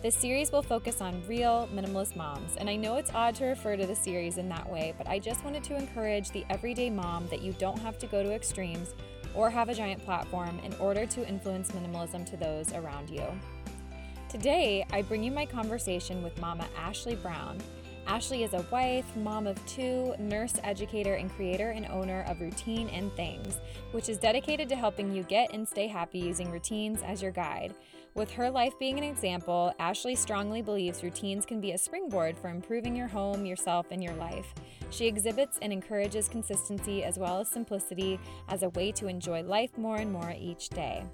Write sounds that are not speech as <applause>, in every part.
This series will focus on real minimalist moms, and I know it's odd to refer to the series in that way, but I just wanted to encourage the everyday mom that you don't have to go to extremes or have a giant platform in order to influence minimalism to those around you. Today, I bring you my conversation with Mama Ashley Brown. Ashley is a wife, mom of two, nurse educator, and creator and owner of Routine and Things, which is dedicated to helping you get and stay happy using routines as your guide. With her life being an example, Ashley strongly believes routines can be a springboard for improving your home, yourself, and your life. She exhibits and encourages consistency as well as simplicity as a way to enjoy life more and more each day.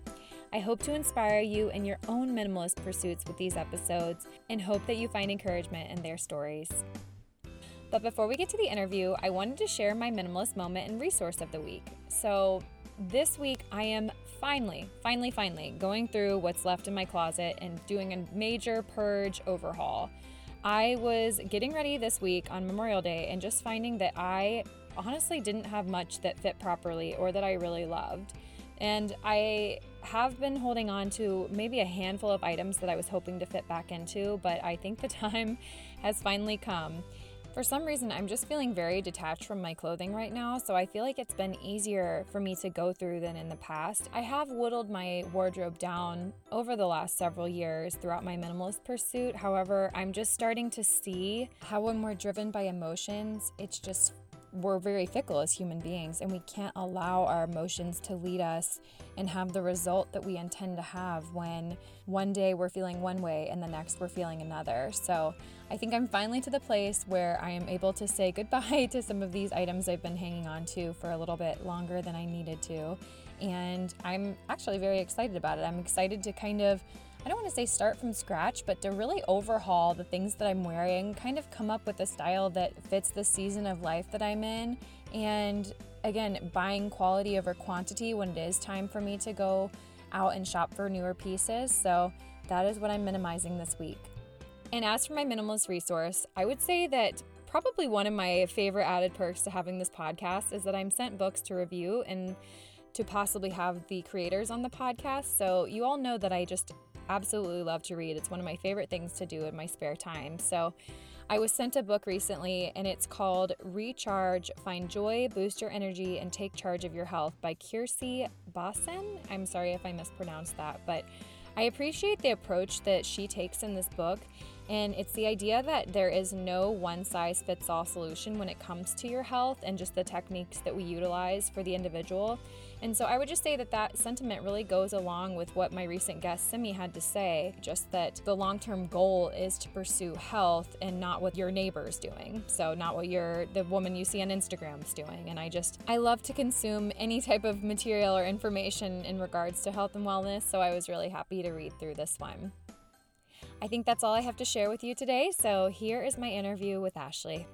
I hope to inspire you in your own minimalist pursuits with these episodes and hope that you find encouragement in their stories. But before we get to the interview, I wanted to share my minimalist moment and resource of the week. So, this week I am finally, finally, finally going through what's left in my closet and doing a major purge overhaul. I was getting ready this week on Memorial Day and just finding that I honestly didn't have much that fit properly or that I really loved. And I have been holding on to maybe a handful of items that I was hoping to fit back into, but I think the <laughs> time has finally come. For some reason, I'm just feeling very detached from my clothing right now, so I feel like it's been easier for me to go through than in the past. I have whittled my wardrobe down over the last several years throughout my minimalist pursuit. However, I'm just starting to see how when we're driven by emotions, it's just we're very fickle as human beings and we can't allow our emotions to lead us and have the result that we intend to have when one day we're feeling one way and the next we're feeling another. So I think I'm finally to the place where I am able to say <laughs> goodbye to some of these items I've been hanging on to for a little bit longer than I needed to. And I'm actually very excited about it. I'm excited to kind of I don't want to say start from scratch, but to really overhaul the things that I'm wearing, kind of come up with a style that fits the season of life that I'm in. And again, buying quality over quantity when it is time for me to go out and shop for newer pieces. So that is what I'm minimizing this week. And as for my minimalist resource, I would say that probably one of my favorite added perks to having this podcast is that I'm sent books to review and to possibly have the creators on the podcast. So you all know that I just absolutely love to read. It's one of my favorite things to do in my spare time. So, I was sent a book recently and it's called Recharge Find Joy, Boost Your Energy, and Take Charge of Your Health by Kiersey Bosson. I'm sorry if I mispronounced that, but I appreciate the approach that she takes in this book. And it's the idea that there is no one size fits all solution when it comes to your health and just the techniques that we utilize for the individual. And so I would just say that that sentiment really goes along with what my recent guest Simi had to say, just that the long term goal is to pursue health and not what your neighbor's doing. So, not what your the woman you see on Instagram is doing. And I just, I love to consume any type of material or information in regards to health and wellness. So, I was really happy to read through this one. I think that's all I have to share with you today. So, here is my interview with Ashley.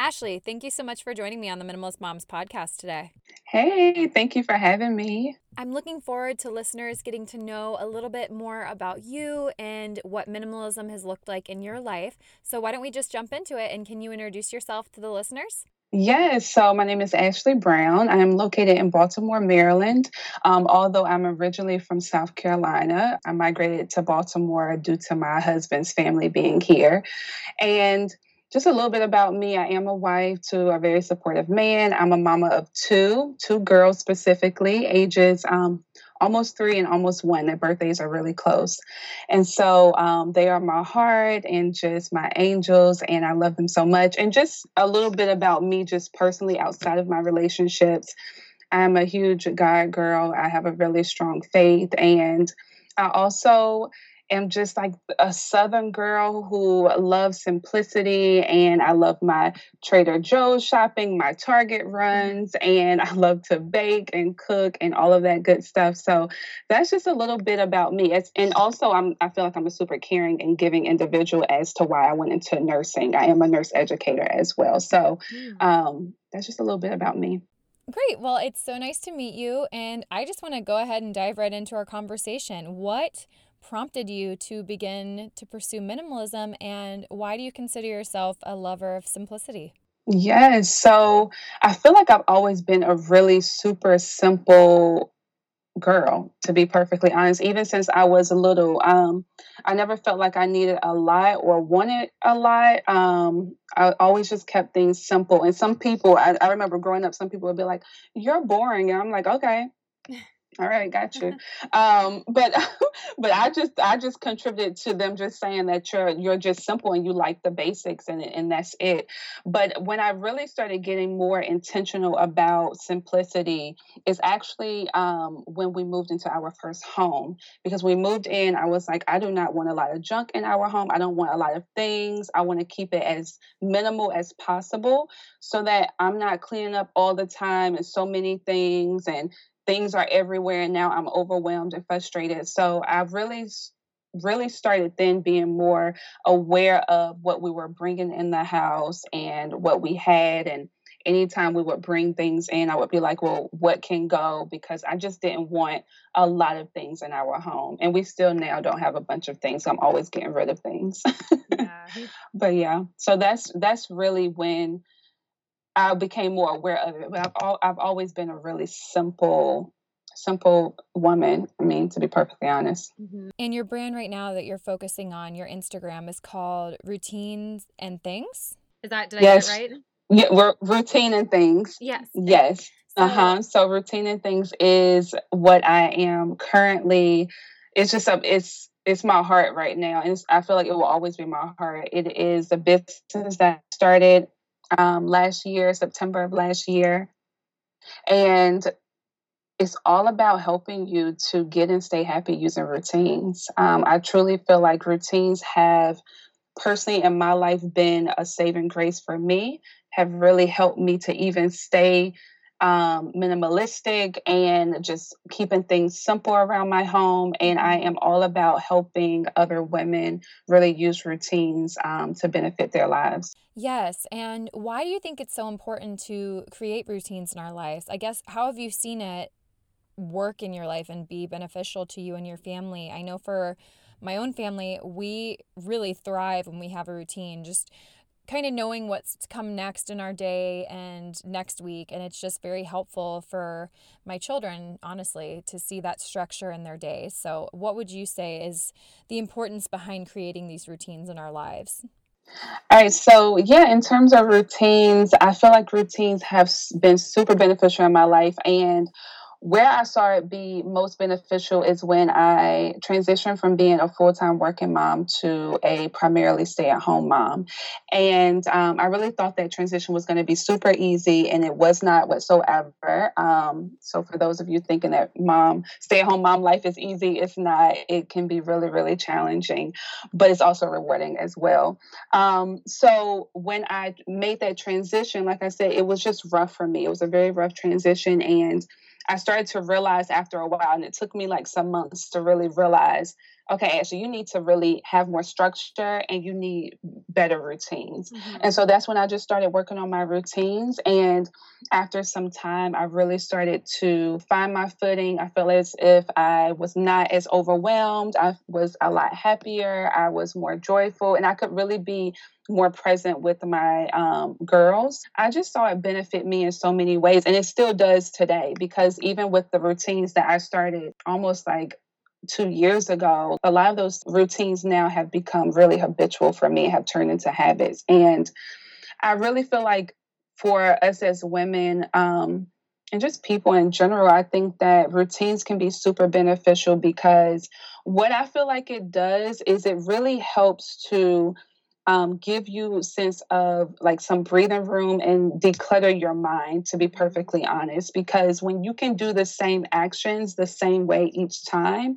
Ashley, thank you so much for joining me on the Minimalist Moms podcast today. Hey, thank you for having me. I'm looking forward to listeners getting to know a little bit more about you and what minimalism has looked like in your life. So, why don't we just jump into it and can you introduce yourself to the listeners? Yes, so my name is Ashley Brown. I am located in Baltimore, Maryland. Um, although I'm originally from South Carolina, I migrated to Baltimore due to my husband's family being here. And just a little bit about me. I am a wife to a very supportive man. I'm a mama of two, two girls specifically, ages um, almost three and almost one. Their birthdays are really close. And so um, they are my heart and just my angels, and I love them so much. And just a little bit about me, just personally outside of my relationships. I'm a huge God girl. I have a really strong faith, and I also am just like a Southern girl who loves simplicity and I love my Trader Joe's shopping, my Target mm-hmm. runs, and <laughs> I love to bake and cook and all of that good stuff. So that's just a little bit about me. It's, and also, I'm, I feel like I'm a super caring and giving individual as to why I went into nursing. I am a nurse educator as well. So mm. um, that's just a little bit about me. Great. Well, it's so nice to meet you. And I just want to go ahead and dive right into our conversation. What prompted you to begin to pursue minimalism and why do you consider yourself a lover of simplicity? Yes. So I feel like I've always been a really super simple girl, to be perfectly honest. Even since I was a little, um, I never felt like I needed a lot or wanted a lot. Um, I always just kept things simple. And some people, I, I remember growing up, some people would be like, You're boring. And I'm like, Okay <laughs> all right, got you. <laughs> Um, but <laughs> but I just I just contributed to them just saying that you're you're just simple and you like the basics and and that's it. But when I really started getting more intentional about simplicity is actually um, when we moved into our first home because we moved in I was like I do not want a lot of junk in our home. I don't want a lot of things. I want to keep it as minimal as possible so that I'm not cleaning up all the time and so many things and things are everywhere and now i'm overwhelmed and frustrated so i've really really started then being more aware of what we were bringing in the house and what we had and anytime we would bring things in i would be like well what can go because i just didn't want a lot of things in our home and we still now don't have a bunch of things so i'm always getting rid of things yeah. <laughs> but yeah so that's that's really when I became more aware of it. But I've al- I've always been a really simple simple woman. I mean, to be perfectly honest. Mm-hmm. And your brand right now that you're focusing on, your Instagram is called Routines and Things. Is that did yes. I get it right? Yeah, routine and things. Yes. Yes. So, uh huh. So routine and things is what I am currently. It's just a. It's it's my heart right now, and I feel like it will always be my heart. It is a business that started um, last year, September of last year. And it's all about helping you to get and stay happy using routines. Um, I truly feel like routines have, personally in my life, been a saving grace for me, have really helped me to even stay um, minimalistic and just keeping things simple around my home. And I am all about helping other women really use routines um, to benefit their lives. Yes. And why do you think it's so important to create routines in our lives? I guess, how have you seen it work in your life and be beneficial to you and your family? I know for my own family, we really thrive when we have a routine. Just kind of knowing what's to come next in our day and next week. And it's just very helpful for my children, honestly, to see that structure in their day. So, what would you say is the importance behind creating these routines in our lives? All right, so yeah, in terms of routines, I feel like routines have been super beneficial in my life. And where I saw it be most beneficial is when I transitioned from being a full time working mom to a primarily stay at home mom. And um, I really thought that transition was going to be super easy, and it was not whatsoever. Um, so, for those of you thinking that mom, stay at home mom life is easy, it's not. It can be really, really challenging, but it's also rewarding as well. Um, so, when I made that transition, like I said, it was just rough for me. It was a very rough transition. And I started to realize after a while, and it took me like some months to really realize okay, so you need to really have more structure and you need better routines. Mm-hmm. And so that's when I just started working on my routines. And after some time, I really started to find my footing. I feel as if I was not as overwhelmed. I was a lot happier. I was more joyful, and I could really be more present with my um, girls. I just saw it benefit me in so many ways, and it still does today because even with the routines that I started almost like two years ago, a lot of those routines now have become really habitual for me, have turned into habits. And I really feel like for us as women, um, and just people in general, I think that routines can be super beneficial because what I feel like it does is it really helps to um, give you sense of like some breathing room and declutter your mind, to be perfectly honest. Because when you can do the same actions the same way each time,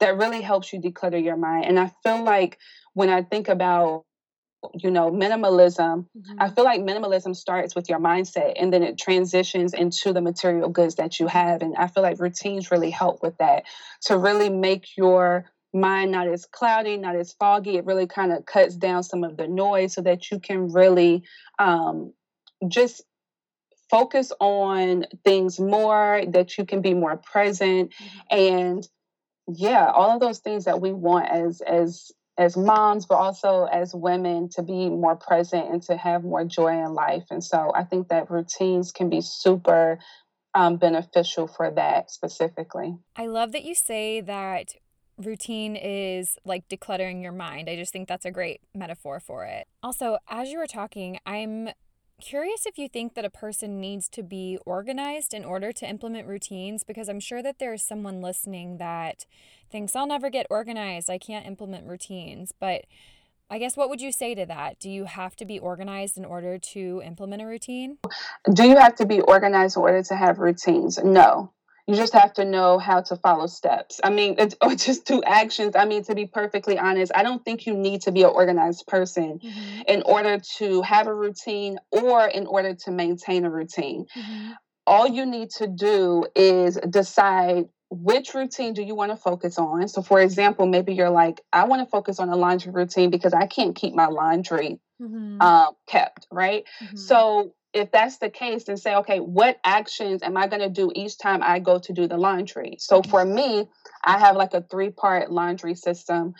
that really helps you declutter your mind. And I feel like when I think about you know minimalism mm-hmm. i feel like minimalism starts with your mindset and then it transitions into the material goods that you have and i feel like routines really help with that to really make your mind not as cloudy not as foggy it really kind of cuts down some of the noise so that you can really um, just focus on things more that you can be more present. Mm-hmm. and yeah all of those things that we want as as as moms but also as women to be more present and to have more joy in life. And so i think that routines can be super um, beneficial for that specifically. I love that you say that routine is like decluttering your mind i just think that's a great metaphor for it also as you were talking i'm curious if you think that a person needs to be organized in order to implement routines because I'm sure that there's someone listening that thinks I'll never get organized, I can't implement routines. But I guess what would you say to that? Do you have to be organized in order to implement a routine? Do you have to be organized in order to have routines? No. You just have to know how to follow steps. I mean, it's <laughs> or just do actions. I mean, to be perfectly honest, I don't think you need to be an organized person mm-hmm. in order to have a routine or in order to maintain a routine. Mm-hmm. All you need to do is decide which routine do you want to focus on. So, for example, maybe you're like, I want to focus on a laundry routine because I can't keep my laundry mm-hmm. um, kept, right? Mm-hmm. So, if that's the case, then say, okay, what actions am I going to do each time I go to do the laundry? So for me, I have like a three part laundry system.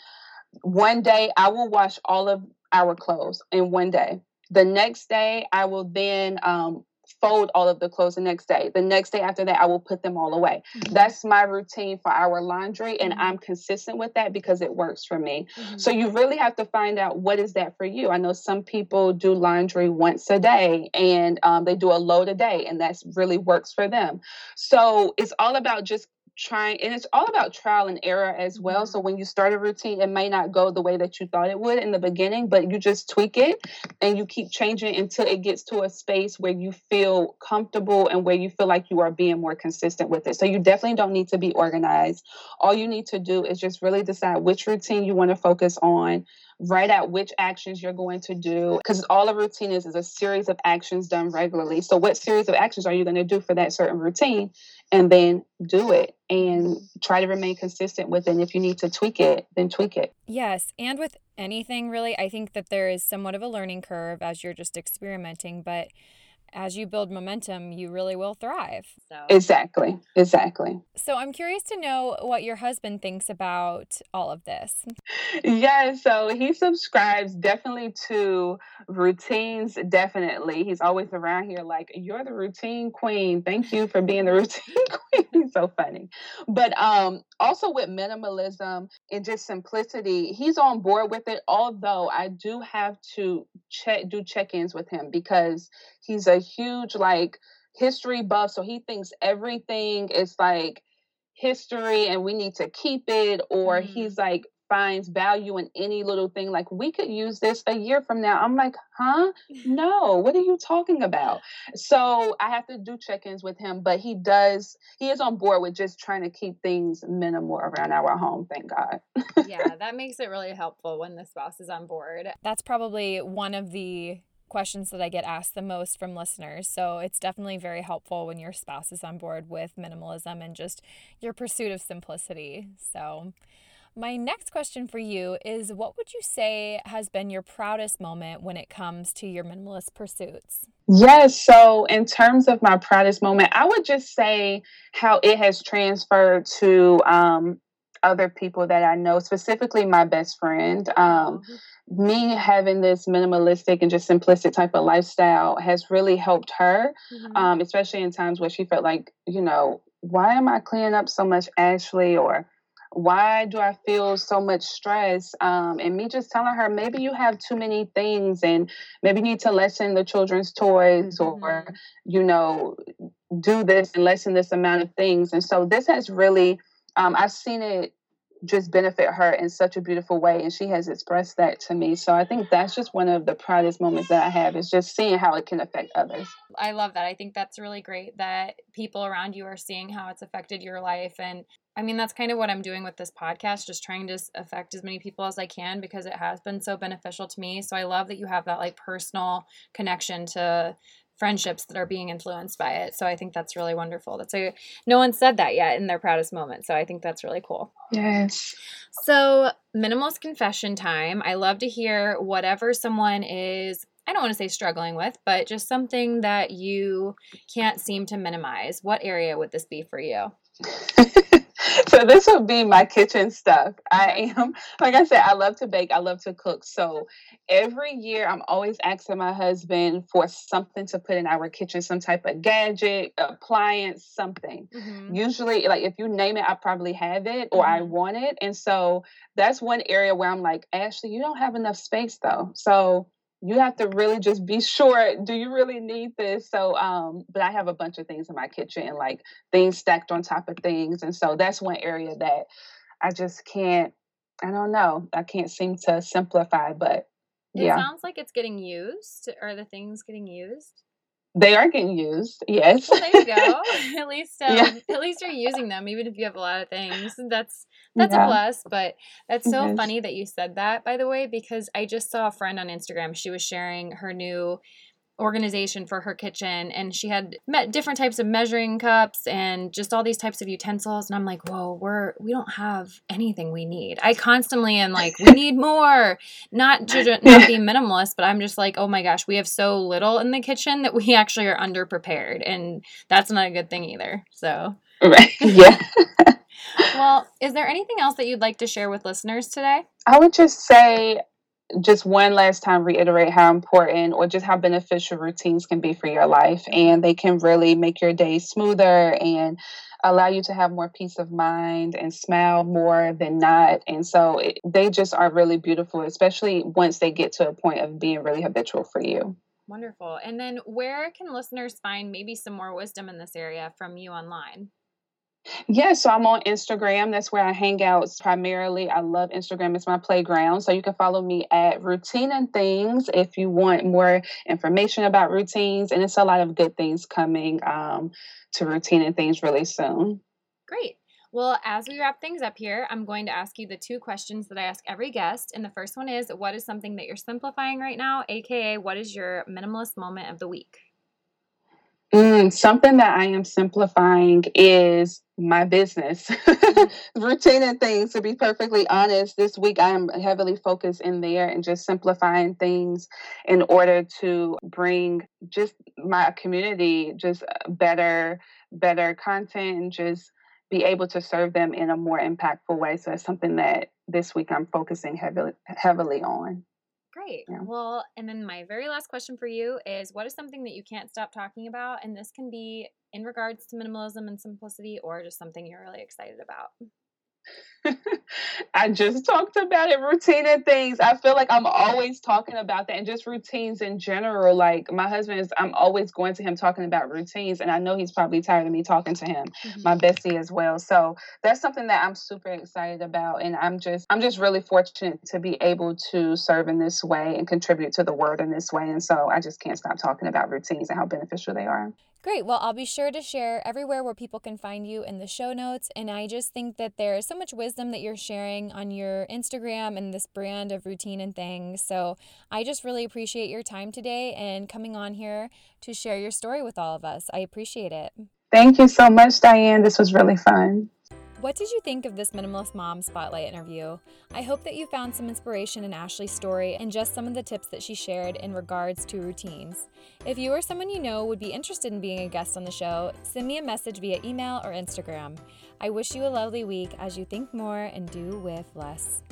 One day I will wash all of our clothes in one day. The next day I will then um, fold all of the clothes the next day. The next day after that, I will put them all away. Mm-hmm. That's my routine for our laundry, and mm-hmm. I'm consistent with that because it works for me. Mm-hmm. So you really have to find out what is that for you. I know some people do laundry once a day, and um, they do a load a day, and that really works for them. So it's all about just trying and it's all about trial and error as well. Mm-hmm. so when you start a routine it may not go the way that you thought it would in the beginning but you just tweak it and you keep changing until it gets to a space where you feel comfortable and where you feel like you are being more consistent with it. So you definitely don't need to be organized. All you need to do is just really decide which routine you want to focus on write out which actions you're going to do because all a routine is is a series of actions done regularly. So what series of actions are you going to do for that certain routine and then do it and try to remain consistent with it and if you need to tweak it then tweak it. Yes and with anything really i think that there is somewhat of a learning curve as you're just experimenting but as you build momentum, you really will thrive. So Exactly. Exactly. So I'm curious to know what your husband thinks about all of this. Yeah, so he subscribes definitely to routines, definitely. He's always around here like, "You're the routine queen. Thank you for being the <laughs> routine queen." he's so funny. But um also with minimalism and just simplicity, he's on board with it although I do have to check do check-ins with him because he's a huge like history buff so he thinks everything is like history and we need to keep it or mm-hmm. he's like finds value in any little thing like we could use this a year from now i'm like huh <laughs> no what are you talking about so i have to do check-ins with him but he does he is on board with just trying to keep things minimal around our home thank god yeah <laughs> that makes it really helpful when the spouse is on board that's probably one of the questions that I get asked the most from listeners. So it's definitely very helpful when your spouse is on board with minimalism and just your pursuit of simplicity. So, my next question for you is what would you say has been your proudest moment when it comes to your minimalist pursuits? Yes. So, in terms of my proudest moment, I would just say how it has transferred to um, other people that I know, specifically my best friend. Um, mm-hmm me having this minimalistic and just simplistic type of lifestyle has really helped her, mm-hmm. um, especially in times where she felt like, you know, why am I cleaning up so much, Ashley? Or why do I feel so much stress? Um, and me just telling her, maybe you have too many things and maybe you need to lessen the children's toys mm-hmm. or, you know, do this and lessen this amount of things. And so this has really, um, I've seen it just benefit her in such a beautiful way and she has expressed that to me. So i think that's just one of the proudest moments that i have is just seeing how it can affect others. I love that. I think that's really great that people around you are seeing how it's affected your life and i mean that's kind of what i'm doing with this podcast just trying to affect as many people as i can because it has been so beneficial to me. So i love that you have that like personal connection to friendships that are being influenced by it. So I think that's really wonderful. That's a no one said that yet in their proudest moment. So I think that's really cool. Yes. So minimalist confession time. I love to hear whatever someone is I don't want to say struggling with, but just something that you can't seem to minimize. What area would this be for you? <laughs> <laughs> so this would be my kitchen stuff. I am, like I said, I love to bake. I love to cook. So every year I'm always asking my husband for something to put in our kitchen, some type of gadget, appliance, something. Mm-hmm. Usually, like if you name it, I probably have it or mm-hmm. I want it. And so that's one area where I'm like, Ashley, you don't have enough space though. So you have to really just be sure do you really need this so um but i have a bunch of things in my kitchen and like things stacked on top of things and so that's one area that i just can't i don't know i can't seem to simplify but it yeah. sounds like it's getting used are the things getting used they are getting used. Yes. Well, there you go. <laughs> <laughs> at least, um, yeah. at least you're using them, even if you have a lot of things. That's that's yeah. a plus. But that's so funny that you said that, by the way, because I just saw a friend on Instagram. She was sharing her new organization for her kitchen and she had met different types of measuring cups and just all these types of utensils and i'm like whoa we're we don't have anything we need. I constantly am like we need <laughs> more. Not to not be minimalist but i'm just like oh my gosh we have so little in the kitchen that we actually are underprepared and that's not a good thing either so. Right <laughs> yeah. Well is there anything else that you'd like to share with listeners today? I would just say just one last time reiterate how important or just how beneficial routines can be for your life and they can really make your day smoother and allow you to have more peace of mind and smile more than not. And so it, they just are really beautiful especially once they get to a point of being really habitual for you. Wonderful. And then where can listeners find maybe some more wisdom in this area from you online yeah, so I'm on Instagram. That's where I hang out primarily. I love Instagram. It's my playground. So you can follow me at Routine and Things if you want more information about routines. And it's a lot of good things coming um, to Routine and Things really soon. Great. Well, as we wrap things up here, I'm going to ask you the two questions that I ask every guest. And the first one is What is something that you're simplifying right now? AKA, what is your minimalist moment of the week? Mm, something that I am simplifying is my business mm-hmm. <laughs> routine and things. To be perfectly honest, this week I am heavily focused in there and just simplifying things in order to bring just my community just better, better content and just be able to serve them in a more impactful way. So it's something that this week I'm focusing heavily heavily on. Great. Yeah. Well, and then my very last question for you is what is something that you can't stop talking about? And this can be in regards to minimalism and simplicity or just something you're really excited about. <laughs> I just talked about it, routine and things. I feel like I'm always talking about that and just routines in general. Like my husband is, I'm always going to him talking about routines, and I know he's probably tired of me talking to him, mm-hmm. my bestie as well. So that's something that I'm super excited about, and I'm just, I'm just really fortunate to be able to serve in this way and contribute to the world in this way. And so I just can't stop talking about routines and how beneficial they are. Great. Well, I'll be sure to share everywhere where people can find you in the show notes. And I just think that there is so much wisdom that you're sharing on your Instagram and this brand of routine and things. So I just really appreciate your time today and coming on here to share your story with all of us. I appreciate it. Thank you so much, Diane. This was really fun. What did you think of this Minimalist Mom Spotlight interview? I hope that you found some inspiration in Ashley's story and just some of the tips that she shared in regards to routines. If you or someone you know would be interested in being a guest on the show, send me a message via email or Instagram. I wish you a lovely week as you think more and do with less.